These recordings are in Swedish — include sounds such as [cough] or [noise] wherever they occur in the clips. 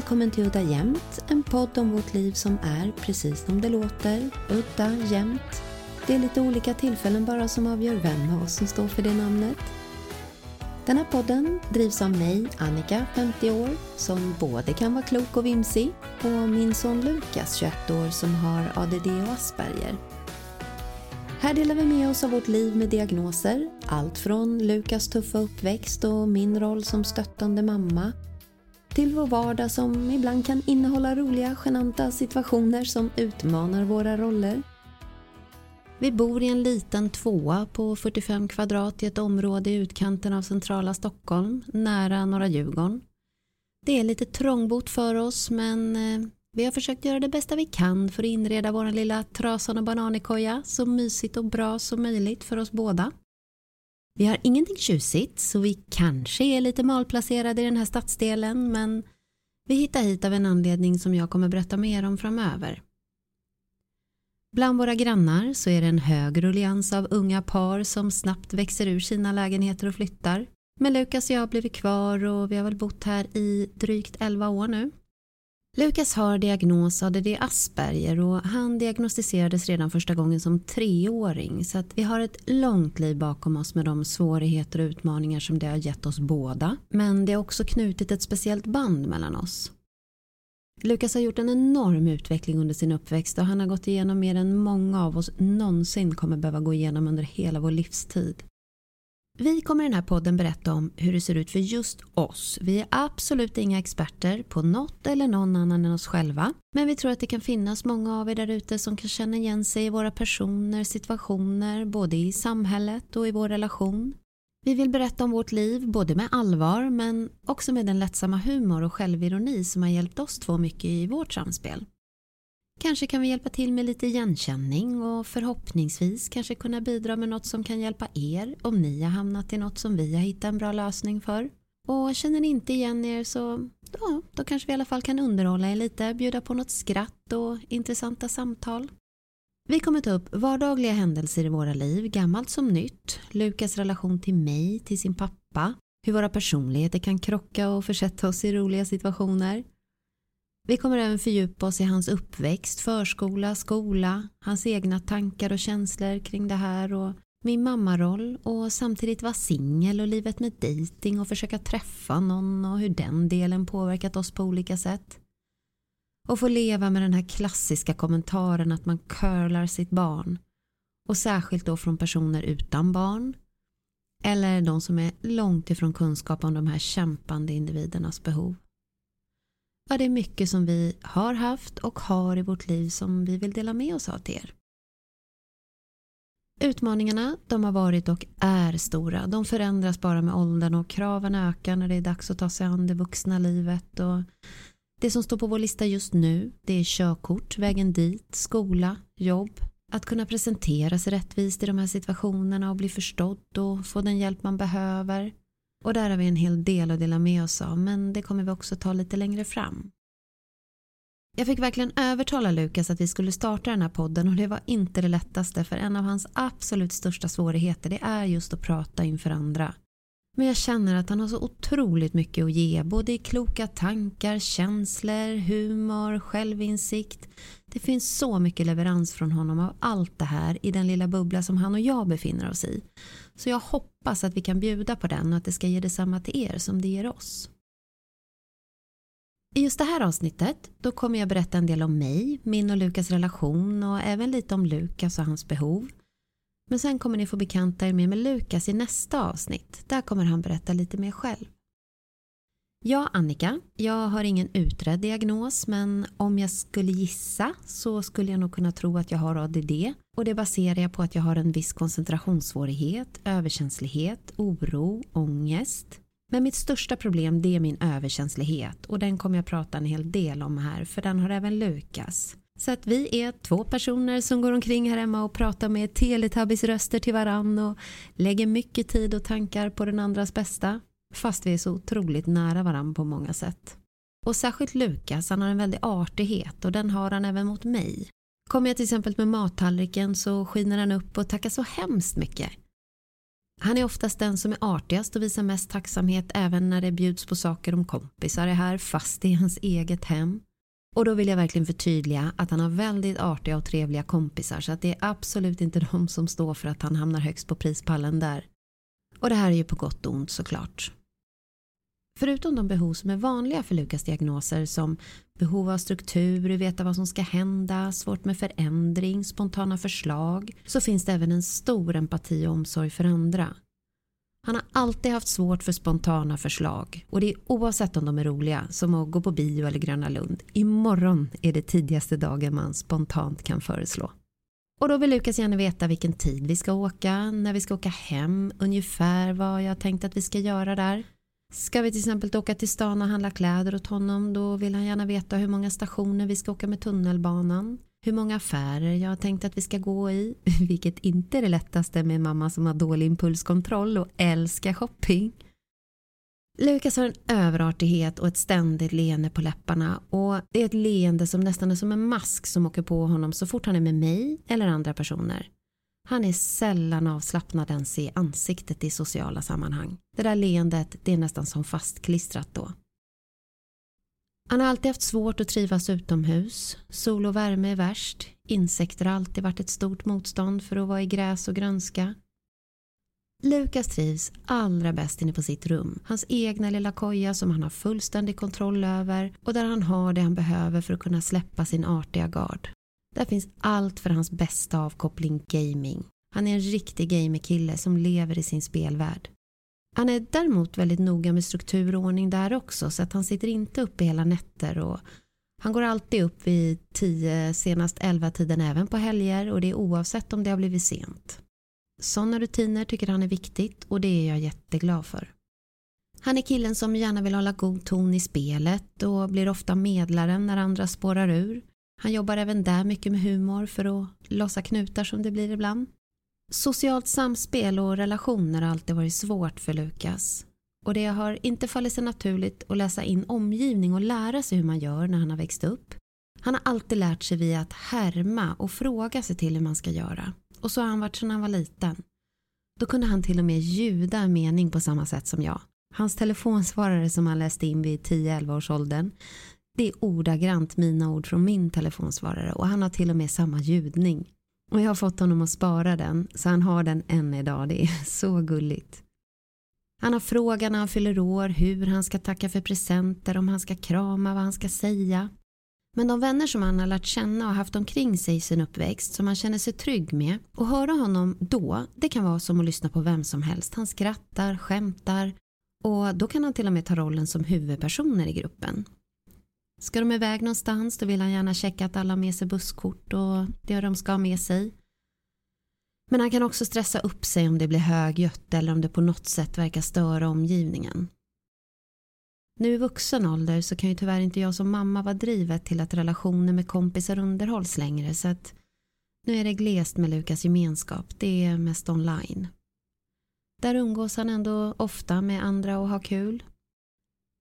Välkommen till Udda Jämt, en podd om vårt liv som är precis som det låter, udda, jämt. Det är lite olika tillfällen bara som avgör vem av oss som står för det namnet. Den här podden drivs av mig, Annika, 50 år, som både kan vara klok och vimsig, och min son Lukas, 21 år, som har ADD och Asperger. Här delar vi med oss av vårt liv med diagnoser, allt från Lukas tuffa uppväxt och min roll som stöttande mamma till vår vardag som ibland kan innehålla roliga, genanta situationer som utmanar våra roller. Vi bor i en liten tvåa på 45 kvadrat i ett område i utkanten av centrala Stockholm, nära Norra Djurgården. Det är lite trångbott för oss men eh, vi har försökt göra det bästa vi kan för att inreda vår lilla trasan och bananikoja så mysigt och bra som möjligt för oss båda. Vi har ingenting tjusigt så vi kanske är lite malplacerade i den här stadsdelen men vi hittar hit av en anledning som jag kommer berätta mer om framöver. Bland våra grannar så är det en hög rullians av unga par som snabbt växer ur sina lägenheter och flyttar. Men Lukas och jag har blivit kvar och vi har väl bott här i drygt 11 år nu. Lukas har diagnos ADD Asperger och han diagnostiserades redan första gången som treåring så att vi har ett långt liv bakom oss med de svårigheter och utmaningar som det har gett oss båda. Men det har också knutit ett speciellt band mellan oss. Lukas har gjort en enorm utveckling under sin uppväxt och han har gått igenom mer än många av oss någonsin kommer behöva gå igenom under hela vår livstid. Vi kommer i den här podden berätta om hur det ser ut för just oss. Vi är absolut inga experter på något eller någon annan än oss själva. Men vi tror att det kan finnas många av er där ute som kan känna igen sig i våra personer, situationer, både i samhället och i vår relation. Vi vill berätta om vårt liv, både med allvar men också med den lättsamma humor och självironi som har hjälpt oss två mycket i vårt samspel. Kanske kan vi hjälpa till med lite igenkänning och förhoppningsvis kanske kunna bidra med något som kan hjälpa er om ni har hamnat i något som vi har hittat en bra lösning för. Och känner ni inte igen er så ja, då kanske vi i alla fall kan underhålla er lite, bjuda på något skratt och intressanta samtal. Vi kommer ta upp vardagliga händelser i våra liv, gammalt som nytt, Lukas relation till mig, till sin pappa, hur våra personligheter kan krocka och försätta oss i roliga situationer. Vi kommer även fördjupa oss i hans uppväxt, förskola, skola, hans egna tankar och känslor kring det här och min mammaroll och samtidigt vara singel och livet med dating och försöka träffa någon och hur den delen påverkat oss på olika sätt. Och få leva med den här klassiska kommentaren att man curlar sitt barn och särskilt då från personer utan barn eller de som är långt ifrån kunskap om de här kämpande individernas behov vad det är mycket som vi har haft och har i vårt liv som vi vill dela med oss av till er. Utmaningarna de har varit och är stora. De förändras bara med åldern och kraven ökar när det är dags att ta sig an det vuxna livet. Och det som står på vår lista just nu det är körkort, vägen dit, skola, jobb. Att kunna presentera sig rättvist i de här situationerna och bli förstådd och få den hjälp man behöver. Och där har vi en hel del att dela med oss av men det kommer vi också ta lite längre fram. Jag fick verkligen övertala Lukas att vi skulle starta den här podden och det var inte det lättaste för en av hans absolut största svårigheter det är just att prata inför andra. Men jag känner att han har så otroligt mycket att ge, både i kloka tankar, känslor, humor, självinsikt. Det finns så mycket leverans från honom av allt det här i den lilla bubbla som han och jag befinner oss i. Så jag hoppas att vi kan bjuda på den och att det ska ge detsamma till er som det ger oss. I just det här avsnittet då kommer jag berätta en del om mig, min och Lukas relation och även lite om Lukas och hans behov. Men sen kommer ni få bekanta er mer med Lukas i nästa avsnitt. Där kommer han berätta lite mer själv. Ja, Annika, jag har ingen utredd diagnos men om jag skulle gissa så skulle jag nog kunna tro att jag har ADD och det baserar jag på att jag har en viss koncentrationssvårighet, överkänslighet, oro, ångest. Men mitt största problem det är min överkänslighet och den kommer jag prata en hel del om här för den har även Lukas. Så att vi är två personer som går omkring här hemma och pratar med Teletubbies-röster till varann och lägger mycket tid och tankar på den andras bästa. Fast vi är så otroligt nära varandra på många sätt. Och särskilt Lukas, han har en väldig artighet och den har han även mot mig. Kommer jag till exempel med mattallriken så skiner han upp och tackar så hemskt mycket. Han är oftast den som är artigast och visar mest tacksamhet även när det bjuds på saker om kompisar är här fast i hans eget hem. Och då vill jag verkligen förtydliga att han har väldigt artiga och trevliga kompisar så att det är absolut inte de som står för att han hamnar högst på prispallen där. Och det här är ju på gott och ont såklart. Förutom de behov som är vanliga för Lukas diagnoser som behov av struktur, veta vad som ska hända, svårt med förändring, spontana förslag så finns det även en stor empati och omsorg för andra. Han har alltid haft svårt för spontana förslag och det är oavsett om de är roliga som att gå på bio eller Gröna Lund. Imorgon är det tidigaste dagen man spontant kan föreslå. Och då vill Lukas gärna veta vilken tid vi ska åka, när vi ska åka hem, ungefär vad jag tänkt att vi ska göra där. Ska vi till exempel åka till stan och handla kläder åt honom då vill han gärna veta hur många stationer vi ska åka med tunnelbanan. Hur många affärer jag har tänkt att vi ska gå i. [laughs] Vilket inte är det lättaste med mamma som har dålig impulskontroll och älskar shopping. Lukas har en överartighet och ett ständigt leende på läpparna och det är ett leende som nästan är som en mask som åker på honom så fort han är med mig eller andra personer. Han är sällan avslappnad ens i ansiktet i sociala sammanhang. Det där leendet det är nästan som fastklistrat då. Han har alltid haft svårt att trivas utomhus. Sol och värme är värst. Insekter har alltid varit ett stort motstånd för att vara i gräs och grönska. Lukas trivs allra bäst inne på sitt rum. Hans egna lilla koja som han har fullständig kontroll över och där han har det han behöver för att kunna släppa sin artiga gard. Där finns allt för hans bästa avkoppling gaming. Han är en riktig gamerkille som lever i sin spelvärld. Han är däremot väldigt noga med struktur och ordning där också så att han sitter inte uppe hela nätter och han går alltid upp vid 10, senast 11 tiden även på helger och det är oavsett om det har blivit sent. Sådana rutiner tycker han är viktigt och det är jag jätteglad för. Han är killen som gärna vill hålla god ton i spelet och blir ofta medlaren när andra spårar ur. Han jobbar även där mycket med humor för att lossa knutar som det blir ibland. Socialt samspel och relationer har alltid varit svårt för Lukas. Och det har inte fallit sig naturligt att läsa in omgivning och lära sig hur man gör när han har växt upp. Han har alltid lärt sig via att härma och fråga sig till hur man ska göra. Och så har han varit sedan han var liten. Då kunde han till och med ljuda en mening på samma sätt som jag. Hans telefonsvarare som han läste in vid 10-11 års åldern det är ordagrant mina ord från min telefonsvarare och han har till och med samma ljudning. Och jag har fått honom att spara den så han har den än idag. Det är så gulligt. Han har frågan när han fyller år hur han ska tacka för presenter, om han ska krama, vad han ska säga. Men de vänner som han har lärt känna och haft omkring sig i sin uppväxt som han känner sig trygg med och höra honom då, det kan vara som att lyssna på vem som helst. Han skrattar, skämtar och då kan han till och med ta rollen som huvudpersoner i gruppen. Ska de iväg någonstans då vill han gärna checka att alla har med sig busskort och det de ska ha med sig. Men han kan också stressa upp sig om det blir högljutt eller om det på något sätt verkar störa omgivningen. Nu i vuxen ålder så kan ju tyvärr inte jag som mamma vara drivet till att relationer med kompisar underhålls längre så att nu är det glest med Lukas gemenskap, det är mest online. Där umgås han ändå ofta med andra och har kul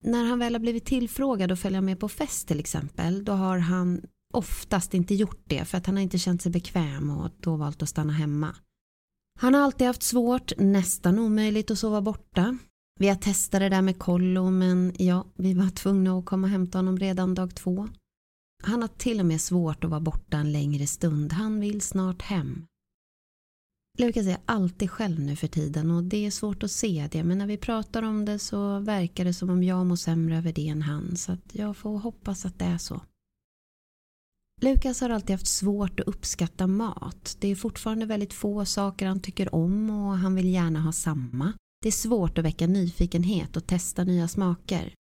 när han väl har blivit tillfrågad att följa med på fest till exempel då har han oftast inte gjort det för att han har inte känt sig bekväm och då valt att stanna hemma. Han har alltid haft svårt, nästan omöjligt att sova borta. Vi har testat det där med kollo men ja, vi var tvungna att komma och hämta honom redan dag två. Han har till och med svårt att vara borta en längre stund. Han vill snart hem. Lukas är alltid själv nu för tiden och det är svårt att se det men när vi pratar om det så verkar det som om jag mår sämre över det än han så att jag får hoppas att det är så. Lukas har alltid haft svårt att uppskatta mat. Det är fortfarande väldigt få saker han tycker om och han vill gärna ha samma. Det är svårt att väcka nyfikenhet och testa nya smaker.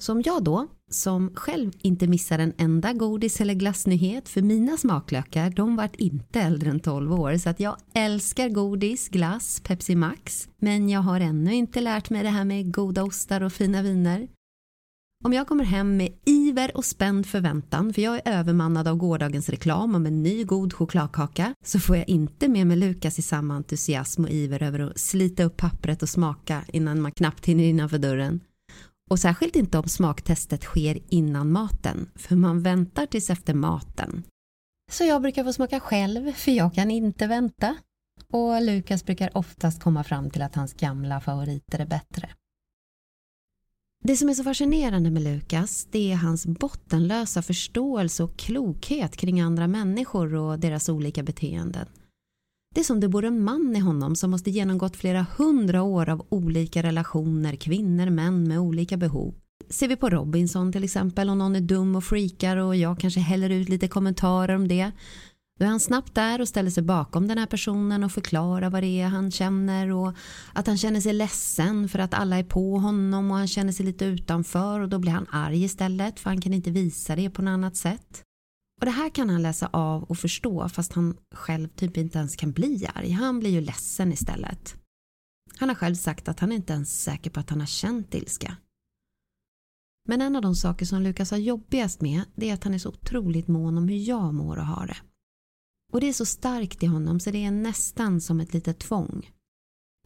Som jag då, som själv inte missar en enda godis eller glassnyhet för mina smaklökar, de vart inte äldre än 12 år så att jag älskar godis, glass, Pepsi Max men jag har ännu inte lärt mig det här med goda ostar och fina viner. Om jag kommer hem med iver och spänd förväntan för jag är övermannad av gårdagens reklam om en ny god chokladkaka så får jag inte med mig Lukas i samma entusiasm och iver över att slita upp pappret och smaka innan man knappt hinner innanför dörren. Och särskilt inte om smaktestet sker innan maten, för man väntar tills efter maten. Så jag brukar få smaka själv, för jag kan inte vänta. Och Lukas brukar oftast komma fram till att hans gamla favoriter är bättre. Det som är så fascinerande med Lukas, det är hans bottenlösa förståelse och klokhet kring andra människor och deras olika beteenden. Det är som det bor en man i honom som måste genomgått flera hundra år av olika relationer, kvinnor, män med olika behov. Ser vi på Robinson till exempel, om någon är dum och freakar och jag kanske häller ut lite kommentarer om det, då är han snabbt där och ställer sig bakom den här personen och förklarar vad det är han känner och att han känner sig ledsen för att alla är på honom och han känner sig lite utanför och då blir han arg istället för han kan inte visa det på något annat sätt. Och det här kan han läsa av och förstå fast han själv typ inte ens kan bli arg. Han blir ju ledsen istället. Han har själv sagt att han inte ens är säker på att han har känt ilska. Men en av de saker som Lukas har jobbigast med det är att han är så otroligt mån om hur jag mår och har det. Och det är så starkt i honom så det är nästan som ett litet tvång.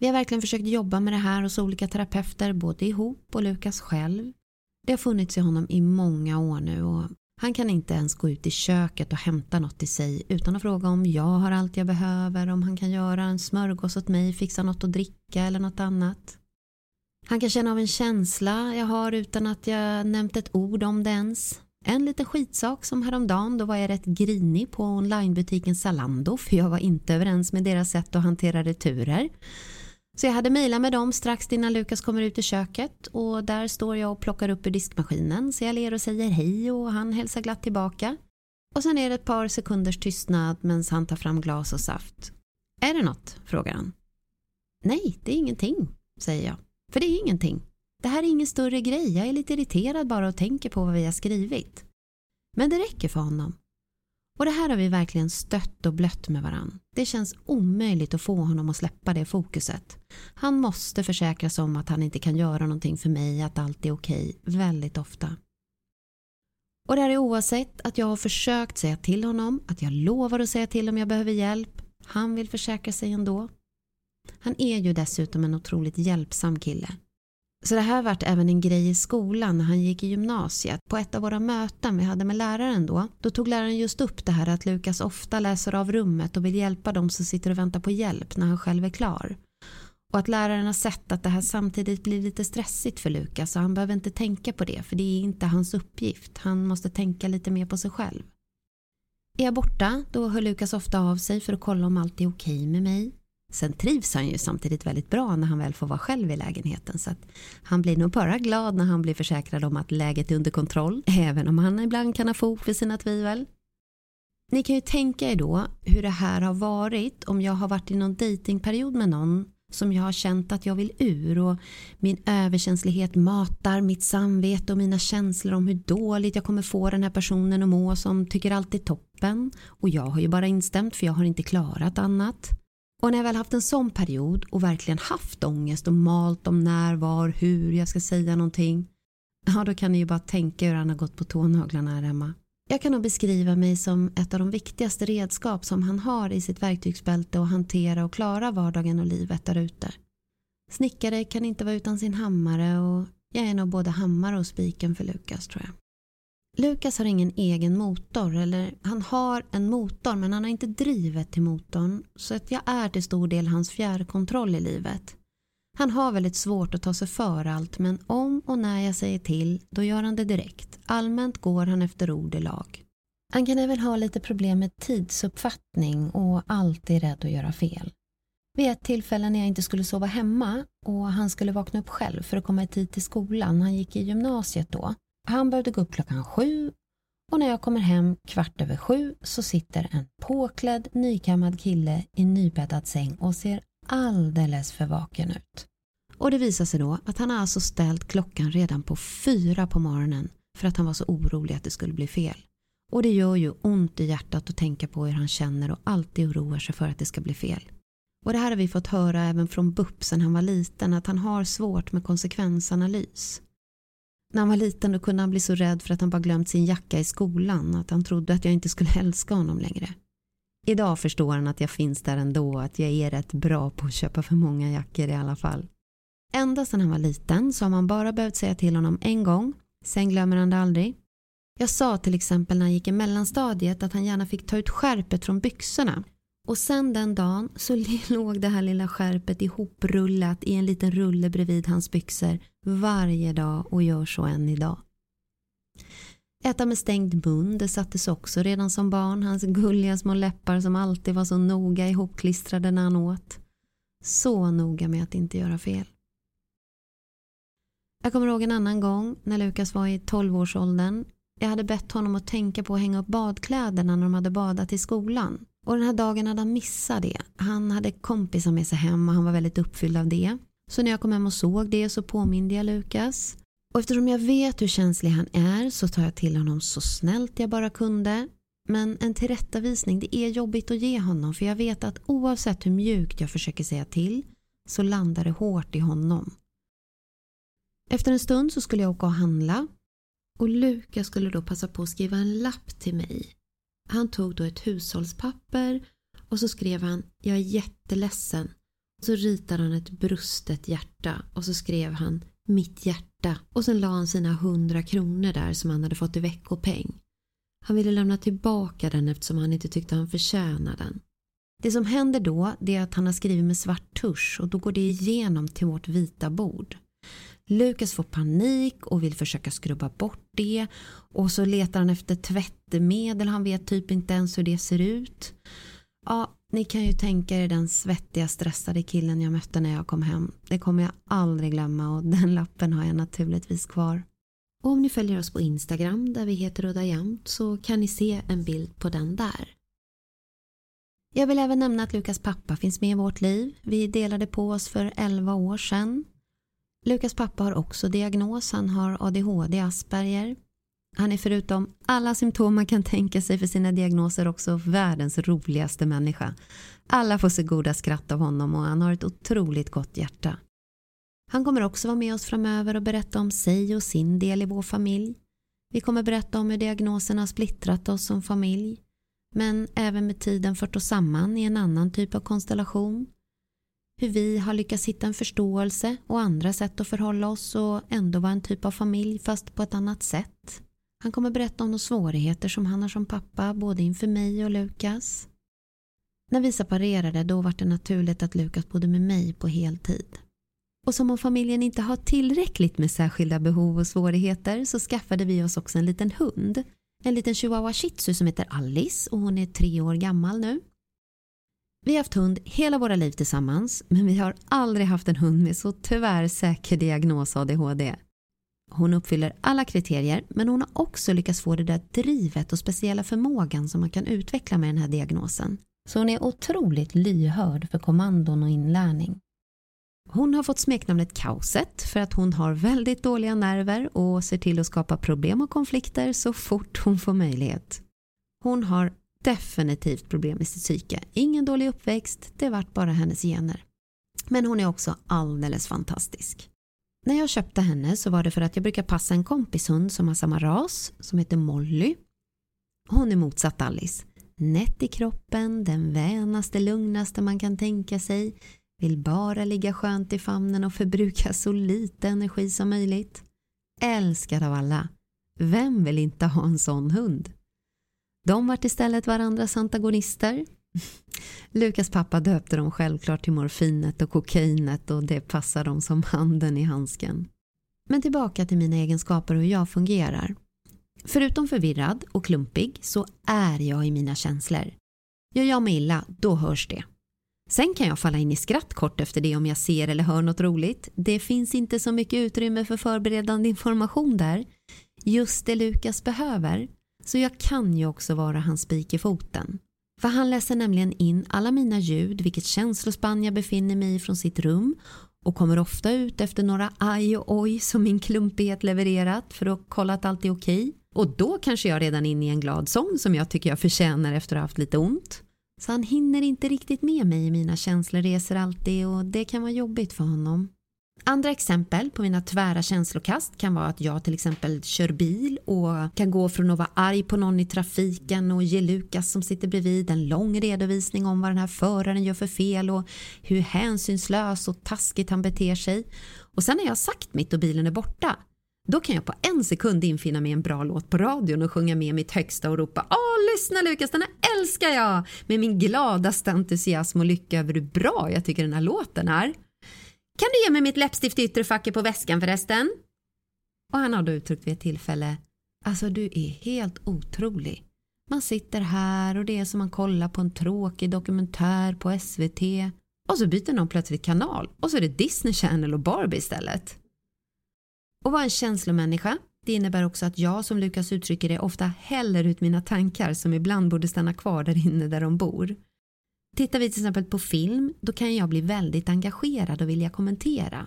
Vi har verkligen försökt jobba med det här hos olika terapeuter, både ihop och Lukas själv. Det har funnits i honom i många år nu och han kan inte ens gå ut i köket och hämta något till sig utan att fråga om jag har allt jag behöver, om han kan göra en smörgås åt mig, fixa något att dricka eller något annat. Han kan känna av en känsla jag har utan att jag nämnt ett ord om det ens. En liten skitsak som häromdagen, då var jag rätt grinig på onlinebutiken Zalando för jag var inte överens med deras sätt att hantera returer. Så jag hade mejlat med dem strax innan Lukas kommer ut i köket och där står jag och plockar upp ur diskmaskinen så jag ler och säger hej och han hälsar glatt tillbaka. Och sen är det ett par sekunders tystnad medan han tar fram glas och saft. Är det något? frågar han. Nej, det är ingenting, säger jag. För det är ingenting. Det här är ingen större grej, jag är lite irriterad bara och tänker på vad vi har skrivit. Men det räcker för honom. Och det här har vi verkligen stött och blött med varann. Det känns omöjligt att få honom att släppa det fokuset. Han måste försäkra sig om att han inte kan göra någonting för mig, att allt är okej, väldigt ofta. Och det här är oavsett att jag har försökt säga till honom, att jag lovar att säga till om jag behöver hjälp. Han vill försäkra sig ändå. Han är ju dessutom en otroligt hjälpsam kille. Så det här vart även en grej i skolan när han gick i gymnasiet. På ett av våra möten vi hade med läraren då, då tog läraren just upp det här att Lukas ofta läser av rummet och vill hjälpa dem som sitter och väntar på hjälp när han själv är klar. Och att läraren har sett att det här samtidigt blir lite stressigt för Lukas och han behöver inte tänka på det för det är inte hans uppgift. Han måste tänka lite mer på sig själv. Är jag borta, då hör Lukas ofta av sig för att kolla om allt är okej med mig. Sen trivs han ju samtidigt väldigt bra när han väl får vara själv i lägenheten så att han blir nog bara glad när han blir försäkrad om att läget är under kontroll även om han ibland kan ha fog för sina tvivel. Ni kan ju tänka er då hur det här har varit om jag har varit i någon datingperiod med någon som jag har känt att jag vill ur och min överkänslighet matar mitt samvete och mina känslor om hur dåligt jag kommer få den här personen att må som tycker allt är toppen och jag har ju bara instämt för jag har inte klarat annat. Och när jag väl haft en sån period och verkligen haft ångest och malt om när, var, hur jag ska säga någonting. Ja, då kan ni ju bara tänka hur han har gått på tånaglarna här hemma. Jag kan nog beskriva mig som ett av de viktigaste redskap som han har i sitt verktygsbälte att hantera och klara vardagen och livet där ute. Snickare kan inte vara utan sin hammare och jag är nog både hammare och spiken för Lukas tror jag. Lukas har ingen egen motor, eller han har en motor men han har inte drivet till motorn så att jag är till stor del hans fjärrkontroll i livet. Han har väldigt svårt att ta sig för allt men om och när jag säger till då gör han det direkt. Allmänt går han efter ord i lag. Han kan även ha lite problem med tidsuppfattning och alltid rädd att göra fel. Vid ett tillfälle när jag inte skulle sova hemma och han skulle vakna upp själv för att komma i tid till skolan, han gick i gymnasiet då, han behövde gå upp klockan sju och när jag kommer hem kvart över sju så sitter en påklädd nykammad kille i nybäddad säng och ser alldeles för vaken ut. Och det visar sig då att han har alltså ställt klockan redan på fyra på morgonen för att han var så orolig att det skulle bli fel. Och det gör ju ont i hjärtat att tänka på hur han känner och alltid oroar sig för att det ska bli fel. Och det här har vi fått höra även från BUP sen han var liten att han har svårt med konsekvensanalys. När han var liten då kunde han bli så rädd för att han bara glömt sin jacka i skolan att han trodde att jag inte skulle [laughs] älska honom längre. Idag förstår han att jag finns där ändå att jag är rätt bra på att köpa för många jackor i alla fall. Ända sedan han var liten så har man bara behövt säga till honom en gång, sen glömmer han det aldrig. Jag sa till exempel när han gick i mellanstadiet att han gärna fick ta ut skärpet från byxorna. Och sen den dagen så [laughs] låg det här lilla skärpet ihoprullat i en liten rulle bredvid hans byxor varje dag och gör så än idag. Äta med stängd mun, det sattes också redan som barn. Hans gulliga små läppar som alltid var så noga ihopklistrade när han åt. Så noga med att inte göra fel. Jag kommer ihåg en annan gång när Lukas var i 12-årsåldern. Jag hade bett honom att tänka på att hänga upp badkläderna när de hade badat i skolan. Och den här dagen hade han missat det. Han hade kompisar med sig hem och han var väldigt uppfylld av det. Så när jag kom hem och såg det så påminde jag Lukas. Och eftersom jag vet hur känslig han är så tar jag till honom så snällt jag bara kunde. Men en tillrättavisning det är jobbigt att ge honom för jag vet att oavsett hur mjukt jag försöker säga till så landar det hårt i honom. Efter en stund så skulle jag åka och handla och Lukas skulle då passa på att skriva en lapp till mig. Han tog då ett hushållspapper och så skrev han “Jag är jätteledsen” så ritade han ett brustet hjärta och så skrev han “Mitt hjärta” och sen la han sina hundra kronor där som han hade fått i veckopeng. Han ville lämna tillbaka den eftersom han inte tyckte han förtjänade den. Det som händer då det är att han har skrivit med svart tusch och då går det igenom till vårt vita bord. Lukas får panik och vill försöka skrubba bort det och så letar han efter tvättmedel, han vet typ inte ens hur det ser ut. Ja, ni kan ju tänka er den svettiga stressade killen jag mötte när jag kom hem. Det kommer jag aldrig glömma och den lappen har jag naturligtvis kvar. Och om ni följer oss på Instagram där vi heter Udda Jämt så kan ni se en bild på den där. Jag vill även nämna att Lukas pappa finns med i vårt liv. Vi delade på oss för 11 år sedan. Lukas pappa har också diagnos, han har ADHD, Asperger. Han är förutom alla symptom man kan tänka sig för sina diagnoser också världens roligaste människa. Alla får så goda skratt av honom och han har ett otroligt gott hjärta. Han kommer också vara med oss framöver och berätta om sig och sin del i vår familj. Vi kommer berätta om hur diagnoserna har splittrat oss som familj men även med tiden fört oss samman i en annan typ av konstellation hur vi har lyckats hitta en förståelse och andra sätt att förhålla oss och ändå vara en typ av familj fast på ett annat sätt. Han kommer berätta om de svårigheter som han har som pappa både inför mig och Lukas. När vi separerade då var det naturligt att Lukas bodde med mig på heltid. Och som om familjen inte har tillräckligt med särskilda behov och svårigheter så skaffade vi oss också en liten hund. En liten chihuahua shih tzu som heter Alice och hon är tre år gammal nu. Vi har haft hund hela våra liv tillsammans men vi har aldrig haft en hund med så tyvärr säker diagnos ADHD. Hon uppfyller alla kriterier men hon har också lyckats få det där drivet och speciella förmågan som man kan utveckla med den här diagnosen. Så hon är otroligt lyhörd för kommandon och inlärning. Hon har fått smeknamnet Kaoset för att hon har väldigt dåliga nerver och ser till att skapa problem och konflikter så fort hon får möjlighet. Hon har definitivt problem med sitt psyke. Ingen dålig uppväxt, det vart bara hennes gener. Men hon är också alldeles fantastisk. När jag köpte henne så var det för att jag brukar passa en kompishund som har samma ras, som heter Molly. Hon är motsatt Alice. Nätt i kroppen, den vänaste, lugnaste man kan tänka sig. Vill bara ligga skönt i famnen och förbruka så lite energi som möjligt. Älskad av alla. Vem vill inte ha en sån hund? De vart istället varandras antagonister. [laughs] Lukas pappa döpte dem självklart till morfinet och kokainet och det passar dem som handen i handsken. Men tillbaka till mina egenskaper och hur jag fungerar. Förutom förvirrad och klumpig så är jag i mina känslor. Gör jag mig illa, då hörs det. Sen kan jag falla in i skratt kort efter det om jag ser eller hör något roligt. Det finns inte så mycket utrymme för förberedande information där. Just det Lukas behöver så jag kan ju också vara hans spik i foten. För han läser nämligen in alla mina ljud, vilket känslospann jag befinner mig i från sitt rum och kommer ofta ut efter några aj och oj som min klumpighet levererat för att kolla att allt är okej. Och då kanske jag redan är inne i en glad sång som jag tycker jag förtjänar efter att ha haft lite ont. Så han hinner inte riktigt med mig i mina känsloresor alltid och det kan vara jobbigt för honom. Andra exempel på mina tvära känslokast kan vara att jag till exempel kör bil och kan gå från att vara arg på någon i trafiken och ge Lukas som sitter bredvid en lång redovisning om vad den här föraren gör för fel och hur hänsynslös och taskigt han beter sig. Och sen när jag sagt mitt och bilen är borta då kan jag på en sekund infinna mig en bra låt på radion och sjunga med mitt högsta och ropa Åh, lyssna Lukas, den här älskar jag! Med min gladaste entusiasm och lycka över hur bra jag tycker den här låten är. Kan du ge mig mitt läppstift i yttre facket på väskan förresten? Och han har då uttryckt vid ett tillfälle Alltså du är helt otrolig. Man sitter här och det är som man kollar på en tråkig dokumentär på SVT och så byter någon plötsligt kanal och så är det Disney Channel och Barbie istället. Och vara en känslomänniska det innebär också att jag som Lukas uttrycker det ofta häller ut mina tankar som ibland borde stanna kvar där inne där de bor. Tittar vi till exempel på film, då kan jag bli väldigt engagerad och vilja kommentera.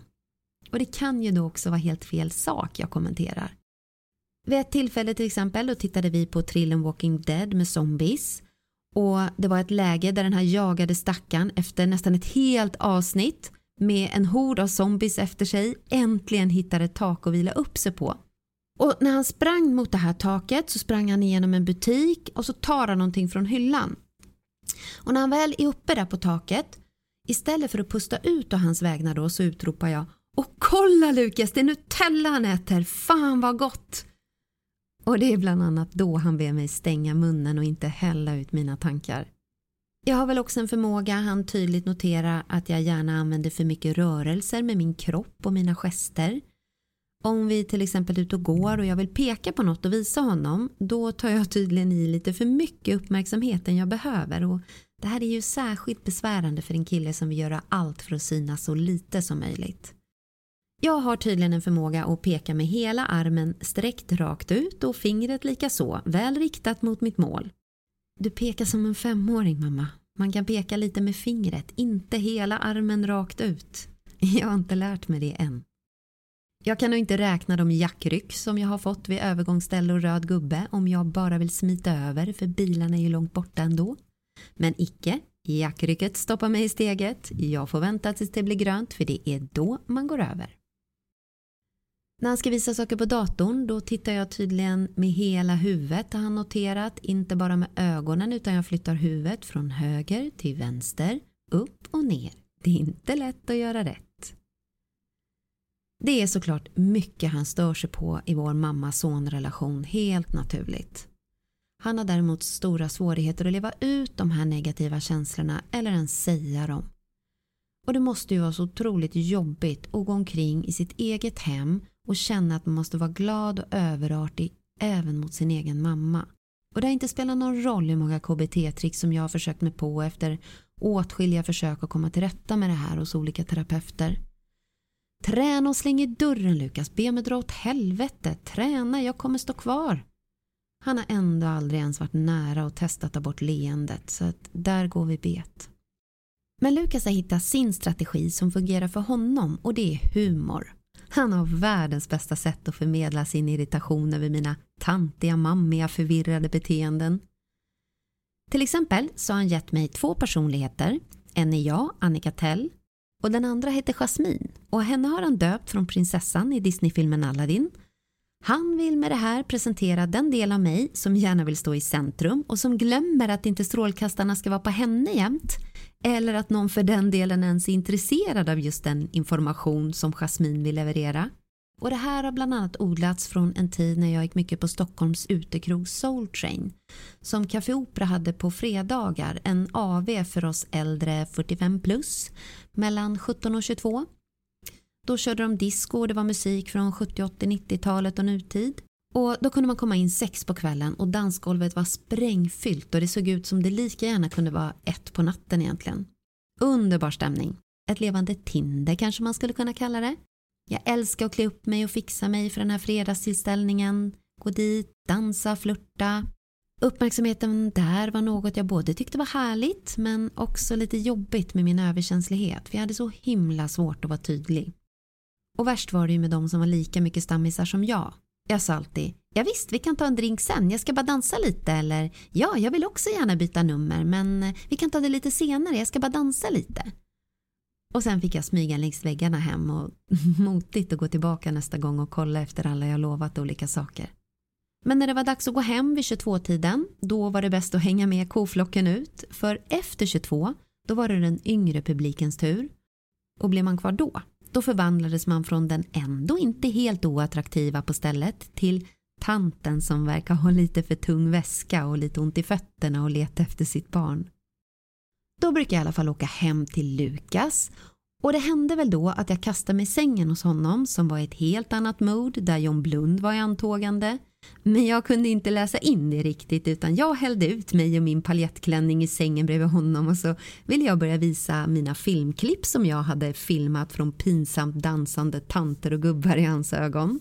Och det kan ju då också vara helt fel sak jag kommenterar. Vid ett tillfälle till exempel, då tittade vi på trillen Walking Dead med zombies. Och det var ett läge där den här jagade stackaren efter nästan ett helt avsnitt med en hord av zombies efter sig äntligen hittade ett tak att vila upp sig på. Och när han sprang mot det här taket så sprang han igenom en butik och så tar han någonting från hyllan. Och när han väl är uppe där på taket, istället för att pusta ut och hans vägnar då så utropar jag Och kolla Lukas, det är Nutella han äter, fan vad gott! Och det är bland annat då han ber mig stänga munnen och inte hälla ut mina tankar. Jag har väl också en förmåga han tydligt notera att jag gärna använder för mycket rörelser med min kropp och mina gester. Om vi till exempel är ute och går och jag vill peka på något och visa honom, då tar jag tydligen i lite för mycket uppmärksamhet än jag behöver och det här är ju särskilt besvärande för en kille som vill göra allt för att synas så lite som möjligt. Jag har tydligen en förmåga att peka med hela armen sträckt rakt ut och fingret lika så, väl riktat mot mitt mål. Du pekar som en femåring mamma. Man kan peka lite med fingret, inte hela armen rakt ut. Jag har inte lärt mig det än. Jag kan nog inte räkna de jackryck som jag har fått vid övergångsställe och röd gubbe om jag bara vill smita över för bilarna är ju långt borta ändå. Men icke, jackrycket stoppar mig i steget. Jag får vänta tills det blir grönt för det är då man går över. När han ska visa saker på datorn då tittar jag tydligen med hela huvudet har han noterat, inte bara med ögonen utan jag flyttar huvudet från höger till vänster, upp och ner. Det är inte lätt att göra rätt. Det är såklart mycket han stör sig på i vår mamma-son-relation, helt naturligt. Han har däremot stora svårigheter att leva ut de här negativa känslorna eller ens säga dem. Och det måste ju vara så otroligt jobbigt att gå omkring i sitt eget hem och känna att man måste vara glad och överartig även mot sin egen mamma. Och det har inte spelat någon roll hur många KBT-tricks som jag har försökt mig på efter åtskilliga försök att komma till rätta med det här hos olika terapeuter. Träna och släng i dörren Lukas, be mig dra åt helvete, träna, jag kommer stå kvar. Han har ändå aldrig ens varit nära och testat att ta bort leendet så att där går vi bet. Men Lukas har hittat sin strategi som fungerar för honom och det är humor. Han har världens bästa sätt att förmedla sin irritation över mina tantiga, mammiga, förvirrade beteenden. Till exempel så har han gett mig två personligheter. En är jag, Annika Tell, och den andra heter Jasmine och henne har han döpt från prinsessan i Disneyfilmen Aladdin. Han vill med det här presentera den del av mig som gärna vill stå i centrum och som glömmer att inte strålkastarna ska vara på henne jämt eller att någon för den delen ens är intresserad av just den information som Jasmine vill leverera. Och det här har bland annat odlats från en tid när jag gick mycket på Stockholms utekrog Soul Train som Café Opera hade på fredagar, en AV för oss äldre 45 plus mellan 17 och 22. Då körde de disco och det var musik från 70, 80, 90-talet och nutid. Och då kunde man komma in sex på kvällen och dansgolvet var sprängfyllt och det såg ut som det lika gärna kunde vara ett på natten egentligen. Underbar stämning. Ett levande Tinder kanske man skulle kunna kalla det. Jag älskar att klä upp mig och fixa mig för den här fredagstillställningen. Gå dit, dansa, flirta. Uppmärksamheten där var något jag både tyckte var härligt men också lite jobbigt med min överkänslighet för jag hade så himla svårt att vara tydlig. Och värst var det ju med de som var lika mycket stammisar som jag. Jag sa alltid Ja, visst, vi kan ta en drink sen, jag ska bara dansa lite eller ja, jag vill också gärna byta nummer men vi kan ta det lite senare, jag ska bara dansa lite. Och sen fick jag smyga längs väggarna hem och [laughs] motigt att gå tillbaka nästa gång och kolla efter alla jag lovat olika saker. Men när det var dags att gå hem vid 22-tiden, då var det bäst att hänga med koflocken ut, för efter 22, då var det den yngre publikens tur. Och blev man kvar då, då förvandlades man från den ändå inte helt oattraktiva på stället till tanten som verkar ha lite för tung väska och lite ont i fötterna och leta efter sitt barn. Då brukar jag i alla fall åka hem till Lukas och det hände väl då att jag kastade mig i sängen hos honom som var i ett helt annat mood där John Blund var i antågande. Men jag kunde inte läsa in det riktigt utan jag hällde ut mig och min paljettklänning i sängen bredvid honom och så ville jag börja visa mina filmklipp som jag hade filmat från pinsamt dansande tanter och gubbar i hans ögon.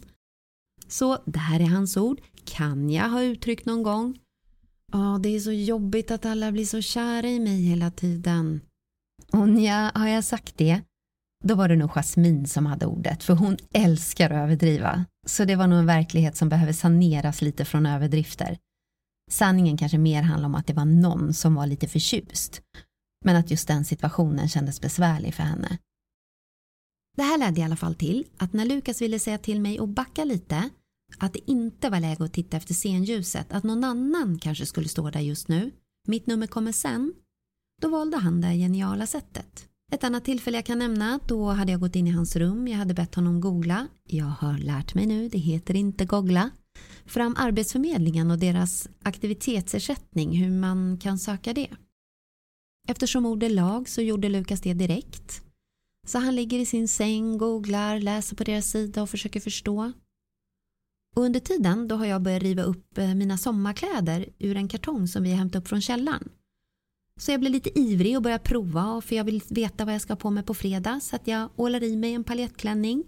Så det här är hans ord, kan jag ha uttryckt någon gång. Ja, det är så jobbigt att alla blir så kära i mig hela tiden. Och ja, har jag sagt det? Då var det nog Jasmine som hade ordet, för hon älskar att överdriva. Så det var nog en verklighet som behöver saneras lite från överdrifter. Sanningen kanske mer handlar om att det var någon som var lite förtjust. Men att just den situationen kändes besvärlig för henne. Det här ledde i alla fall till att när Lukas ville säga till mig att backa lite, att det inte var läge att titta efter scenljuset, att någon annan kanske skulle stå där just nu, mitt nummer kommer sen, då valde han det geniala sättet. Ett annat tillfälle jag kan nämna, då hade jag gått in i hans rum, jag hade bett honom googla, jag har lärt mig nu, det heter inte googla, fram Arbetsförmedlingen och deras aktivitetsersättning, hur man kan söka det. Eftersom ord är lag så gjorde Lukas det direkt. Så han ligger i sin säng, googlar, läser på deras sida och försöker förstå. Och under tiden då har jag börjat riva upp eh, mina sommarkläder ur en kartong som vi har hämtat upp från källaren. Så jag blir lite ivrig och börjar prova för jag vill veta vad jag ska ha på mig på fredag så att jag ålar i mig en paljettklänning.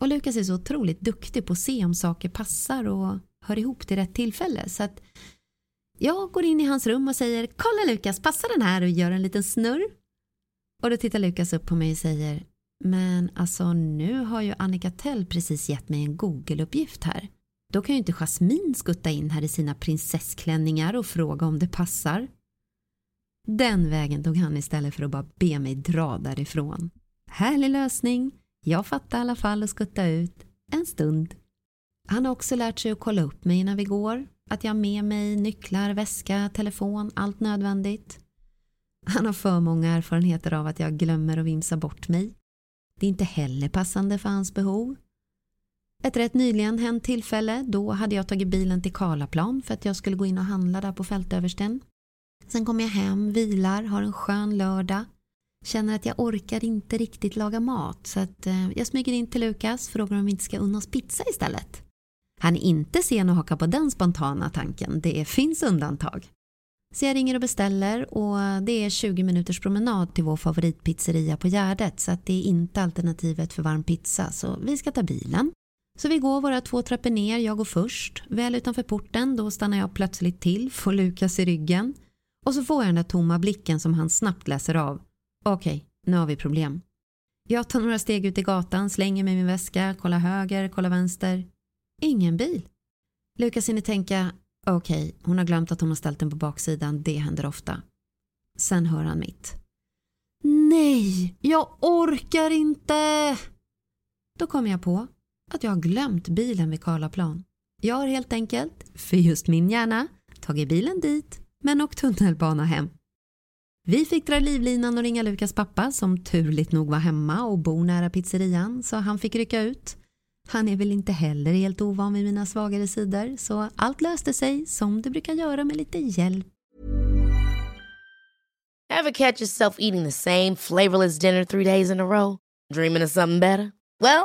Och Lukas är så otroligt duktig på att se om saker passar och hör ihop till rätt tillfälle så att jag går in i hans rum och säger Kolla Lukas, passar den här och gör en liten snurr. Och då tittar Lukas upp på mig och säger Men alltså nu har ju Annika Tell precis gett mig en Google-uppgift här. Då kan ju inte Jasmine skutta in här i sina prinsessklänningar och fråga om det passar. Den vägen tog han istället för att bara be mig dra därifrån. Härlig lösning. Jag fattade i alla fall att skutta ut en stund. Han har också lärt sig att kolla upp mig innan vi går. Att jag har med mig nycklar, väska, telefon, allt nödvändigt. Han har för många erfarenheter av att jag glömmer och vimsar bort mig. Det är inte heller passande för hans behov. Ett rätt nyligen hänt tillfälle, då hade jag tagit bilen till Karlaplan för att jag skulle gå in och handla där på Fältöversten. Sen kommer jag hem, vilar, har en skön lördag. Känner att jag orkar inte riktigt laga mat så att eh, jag smyger in till Lukas, frågar om vi inte ska unna oss pizza istället. Han är inte sen att haka på den spontana tanken, det finns undantag. Så jag ringer och beställer och det är 20 minuters promenad till vår favoritpizzeria på Gärdet så att det är inte alternativet för varm pizza så vi ska ta bilen. Så vi går våra två trappor ner, jag går först. Väl utanför porten då stannar jag plötsligt till, får Lukas i ryggen. Och så får jag den där tomma blicken som han snabbt läser av. Okej, okay, nu har vi problem. Jag tar några steg ut i gatan, slänger mig min väska, kollar höger, kollar vänster. Ingen bil. Lukas hinner tänka, okej, okay, hon har glömt att hon har ställt den på baksidan, det händer ofta. Sen hör han mitt. Nej, jag orkar inte! Då kommer jag på att jag har glömt bilen vid Karlaplan. Jag har helt enkelt, för just min hjärna, tagit bilen dit men åkt tunnelbana hem. Vi fick dra livlinan och ringa Lukas pappa som turligt nog var hemma och bor nära pizzerian så han fick rycka ut. Han är väl inte heller helt ovan vid mina svagare sidor så allt löste sig som det brukar göra med lite hjälp. Have catch yourself eating the same flavorless dinner three days in a row? Dreaming of something better? Well,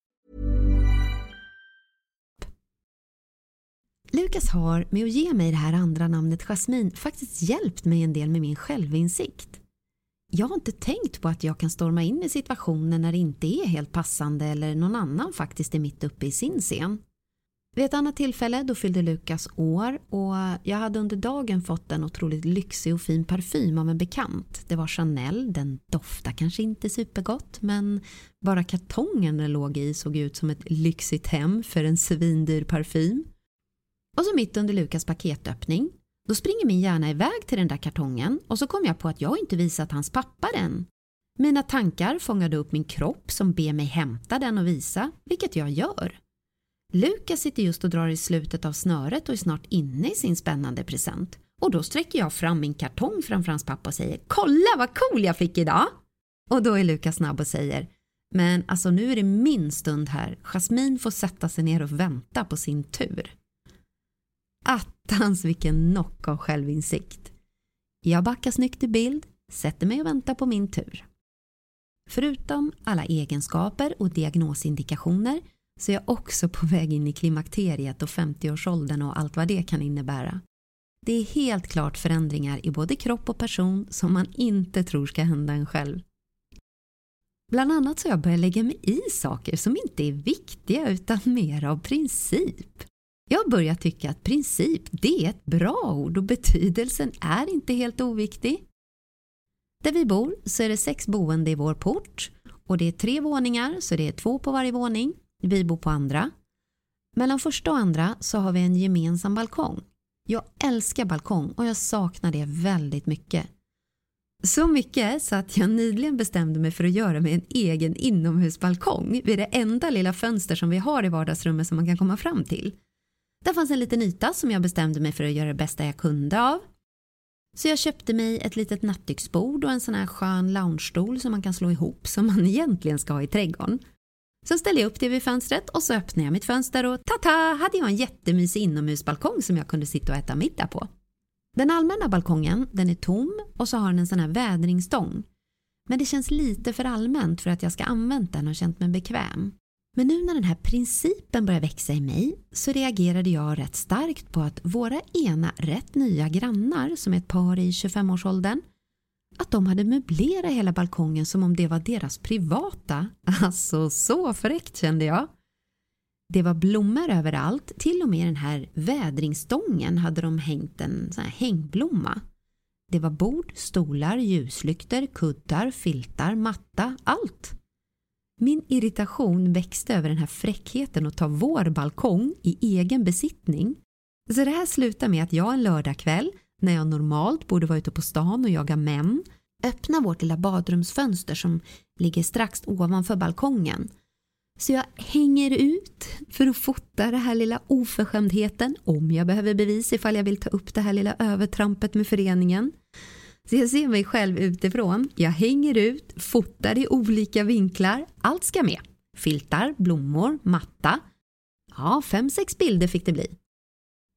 Lukas har med att ge mig det här andra namnet Jasmin faktiskt hjälpt mig en del med min självinsikt. Jag har inte tänkt på att jag kan storma in i situationer när det inte är helt passande eller någon annan faktiskt är mitt uppe i sin scen. Vid ett annat tillfälle då fyllde Lukas år och jag hade under dagen fått en otroligt lyxig och fin parfym av en bekant. Det var Chanel, den doftar kanske inte supergott men bara kartongen den låg i såg ut som ett lyxigt hem för en svindyr parfym. Och så mitt under Lukas paketöppning då springer min hjärna iväg till den där kartongen och så kom jag på att jag inte visat hans pappa den. Mina tankar fångade upp min kropp som ber mig hämta den och visa, vilket jag gör. Lukas sitter just och drar i slutet av snöret och är snart inne i sin spännande present. Och då sträcker jag fram min kartong framför hans pappa och säger “Kolla vad cool jag fick idag!” Och då är Lukas snabb och säger “Men alltså nu är det min stund här. Jasmin får sätta sig ner och vänta på sin tur.” Attans vilken knock av självinsikt. Jag backar snyggt i bild, sätter mig och väntar på min tur. Förutom alla egenskaper och diagnosindikationer så är jag också på väg in i klimakteriet och 50-årsåldern och allt vad det kan innebära. Det är helt klart förändringar i både kropp och person som man inte tror ska hända en själv. Bland annat så har jag börjat lägga mig i saker som inte är viktiga utan mer av princip. Jag har börjat tycka att princip, det är ett bra ord och betydelsen är inte helt oviktig. Där vi bor så är det sex boende i vår port och det är tre våningar så det är två på varje våning. Vi bor på andra. Mellan första och andra så har vi en gemensam balkong. Jag älskar balkong och jag saknar det väldigt mycket. Så mycket så att jag nyligen bestämde mig för att göra mig en egen inomhusbalkong vid det enda lilla fönster som vi har i vardagsrummet som man kan komma fram till. Där fanns en liten yta som jag bestämde mig för att göra det bästa jag kunde av. Så jag köpte mig ett litet nattduksbord och en sån här skön loungestol som man kan slå ihop som man [laughs] egentligen ska ha i trädgården. Sen ställde jag upp det vid fönstret och så öppnade jag mitt fönster och ta-ta hade jag en jättemysig inomhusbalkong som jag kunde sitta och äta middag på. Den allmänna balkongen den är tom och så har den en sån här vädringsstång. Men det känns lite för allmänt för att jag ska använt den och känt mig bekväm. Men nu när den här principen börjar växa i mig så reagerade jag rätt starkt på att våra ena rätt nya grannar som är ett par i 25-årsåldern att de hade möblerat hela balkongen som om det var deras privata. Alltså så fräckt kände jag. Det var blommor överallt, till och med i den här vädringsstången hade de hängt en sån här hängblomma. Det var bord, stolar, ljuslyktor, kuddar, filtar, matta, allt. Min irritation växte över den här fräckheten att ta vår balkong i egen besittning. Så det här slutar med att jag en lördagkväll, när jag normalt borde vara ute på stan och jaga män, öppnar vårt lilla badrumsfönster som ligger strax ovanför balkongen. Så jag hänger ut för att fota den här lilla oförskämdheten om jag behöver bevis ifall jag vill ta upp det här lilla övertrampet med föreningen. Så jag ser mig själv utifrån. Jag hänger ut, fotar i olika vinklar. Allt ska med. Filtar, blommor, matta. Ja, fem, sex bilder fick det bli.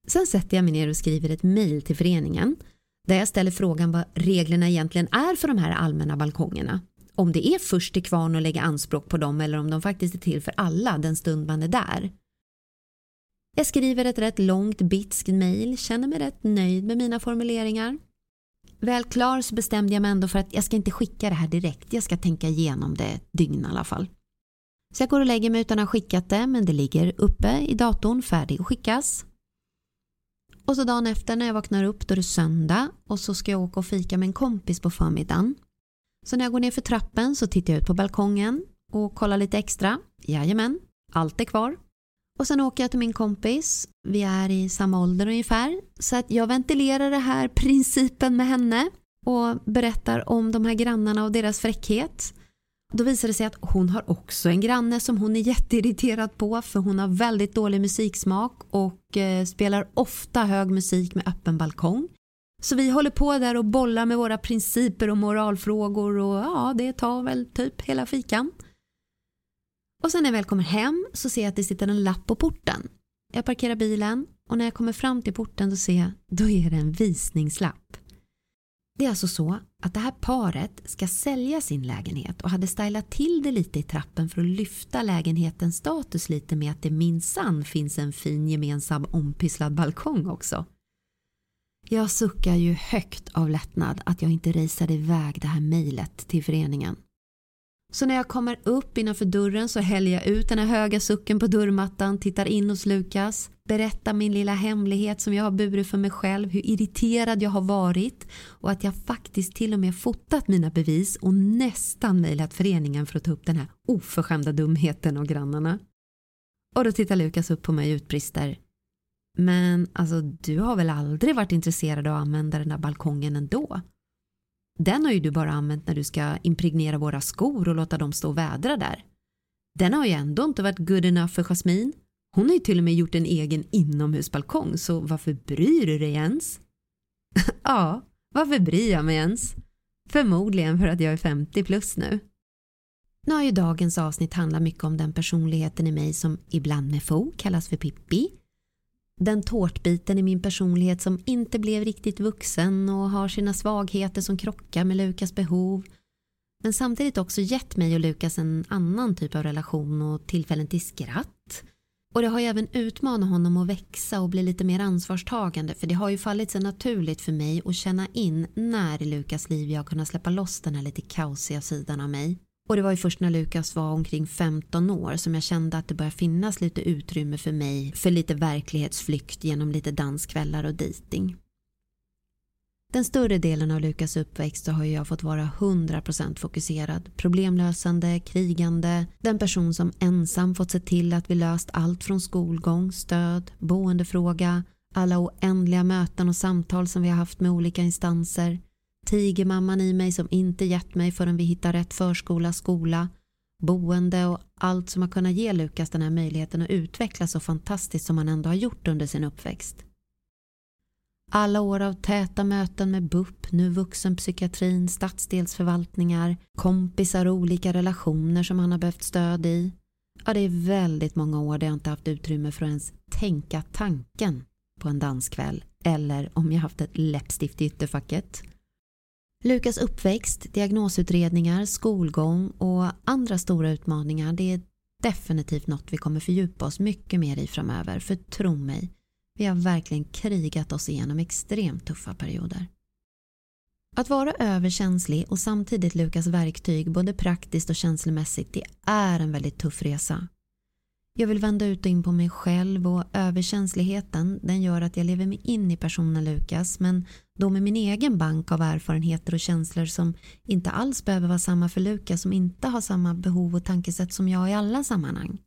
Sen sätter jag mig ner och skriver ett mejl till föreningen där jag ställer frågan vad reglerna egentligen är för de här allmänna balkongerna. Om det är först till kvarn att lägga anspråk på dem eller om de faktiskt är till för alla den stund man är där. Jag skriver ett rätt långt bitskt mejl, känner mig rätt nöjd med mina formuleringar Väl klar så bestämde jag mig ändå för att jag ska inte skicka det här direkt. Jag ska tänka igenom det ett dygn i alla fall. Så jag går och lägger mig utan att ha skickat det men det ligger uppe i datorn färdig att skickas. Och så dagen efter när jag vaknar upp då är det söndag och så ska jag åka och fika med en kompis på förmiddagen. Så när jag går ner för trappen så tittar jag ut på balkongen och kollar lite extra. Jajamän, allt är kvar. Och sen åker jag till min kompis. Vi är i samma ålder ungefär. Så att jag ventilerar det här [laughs] principen med henne och berättar om de här grannarna och deras fräckhet. Då visar det sig att hon har också en granne som hon är jätteirriterad på för hon har väldigt dålig musiksmak och eh, spelar ofta hög musik med öppen balkong. Så vi håller på där och bollar med våra principer och moralfrågor och ja, det tar väl typ hela fikan. Och sen när jag väl kommer hem så ser jag att det sitter en lapp på porten. Jag parkerar bilen och när jag kommer fram till porten då ser jag, då är det en visningslapp. Det är alltså så att det här paret ska sälja sin lägenhet och hade stylat till det lite i trappen för att lyfta lägenhetens status lite med att det minsann finns en fin gemensam ompysslad balkong också. Jag suckar ju högt av lättnad att jag inte raceade iväg det här mejlet till föreningen. Så när jag kommer upp innanför dörren så häller jag ut den här höga sucken på dörrmattan, tittar in hos Lukas, berättar min lilla hemlighet som jag har burit för mig själv, hur irriterad jag har varit och att jag faktiskt till och med fotat mina bevis och nästan mejlat föreningen för att ta upp den här oförskämda dumheten av grannarna. Och då tittar Lukas upp på mig och utbrister. Men alltså du har väl aldrig varit intresserad av att använda den där balkongen ändå? Den har ju du bara använt när du ska impregnera våra skor och låta dem stå och vädra där. Den har ju ändå inte varit good enough för Jasmine. Hon har ju till och med gjort en egen inomhusbalkong så varför bryr du dig ens? [laughs] ja, varför bryr jag mig ens? Förmodligen för att jag är 50 plus nu. Nu har ju dagens avsnitt handlat mycket om den personligheten i mig som ibland med fog kallas för Pippi den tårtbiten i min personlighet som inte blev riktigt vuxen och har sina svagheter som krockar med Lukas behov. Men samtidigt också gett mig och Lukas en annan typ av relation och tillfällen till skratt. Och det har ju även utmanat honom att växa och bli lite mer ansvarstagande för det har ju fallit sig naturligt för mig att känna in när i Lukas liv jag har kunnat släppa loss den här lite kaosiga sidan av mig. Och det var ju först när Lukas var omkring 15 år som jag kände att det började finnas lite utrymme för mig för lite verklighetsflykt genom lite danskvällar och dejting. Den större delen av Lukas uppväxt så har jag fått vara 100% fokuserad, problemlösande, krigande, den person som ensam fått se till att vi löst allt från skolgång, stöd, boendefråga, alla oändliga möten och samtal som vi har haft med olika instanser, tigermamman i mig som inte gett mig förrän vi hittar rätt förskola, skola, boende och allt som har kunnat ge Lukas den här möjligheten att utvecklas så fantastiskt som han ändå har gjort under sin uppväxt. Alla år av täta möten med BUP, nu vuxenpsykiatrin, stadsdelsförvaltningar, kompisar och olika relationer som han har behövt stöd i. Ja, det är väldigt många år där jag inte haft utrymme för att ens tänka tanken på en danskväll eller om jag haft ett läppstift i ytterfacket. Lukas uppväxt, diagnosutredningar, skolgång och andra stora utmaningar det är definitivt något vi kommer fördjupa oss mycket mer i framöver för tro mig, vi har verkligen krigat oss igenom extremt tuffa perioder. Att vara överkänslig och samtidigt Lukas verktyg både praktiskt och känslomässigt det är en väldigt tuff resa. Jag vill vända ut och in på mig själv och överkänsligheten den gör att jag lever mig in i personen Lukas men då med min egen bank av erfarenheter och känslor som inte alls behöver vara samma för Lukas som inte har samma behov och tankesätt som jag i alla sammanhang.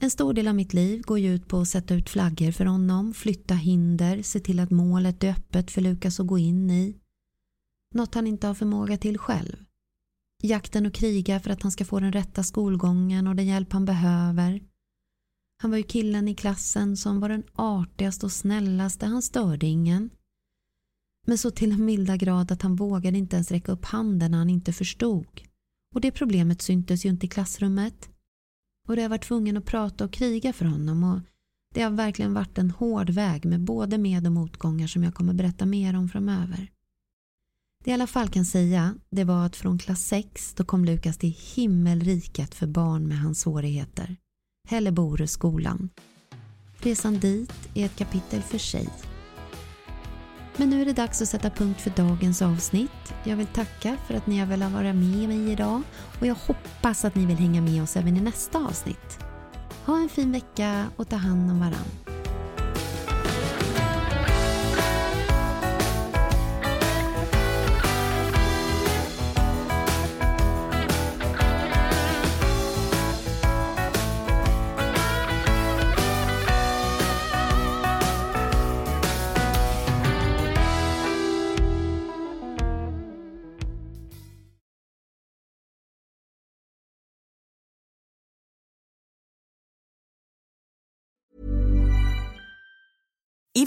En stor del av mitt liv går ju ut på att sätta ut flaggor för honom, flytta hinder, se till att målet är öppet för Lukas att gå in i. Något han inte har förmåga till själv. Jakten och kriga för att han ska få den rätta skolgången och den hjälp han behöver. Han var ju killen i klassen som var den artigaste och snällaste, han störde ingen. Men så till en milda grad att han vågade inte ens räcka upp handen när han inte förstod. Och det problemet syntes ju inte i klassrummet. Och det har varit tvungen att prata och kriga för honom och det har verkligen varit en hård väg med både med och motgångar som jag kommer berätta mer om framöver. Det jag i alla fall kan säga det var att från klass 6 då kom Lukas till himmelriket för barn med hans svårigheter. Hälleboröskolan. Resan dit är ett kapitel för sig. Men nu är det dags att sätta punkt för dagens avsnitt. Jag vill tacka för att ni har velat vara med mig idag och jag hoppas att ni vill hänga med oss även i nästa avsnitt. Ha en fin vecka och ta hand om varandra.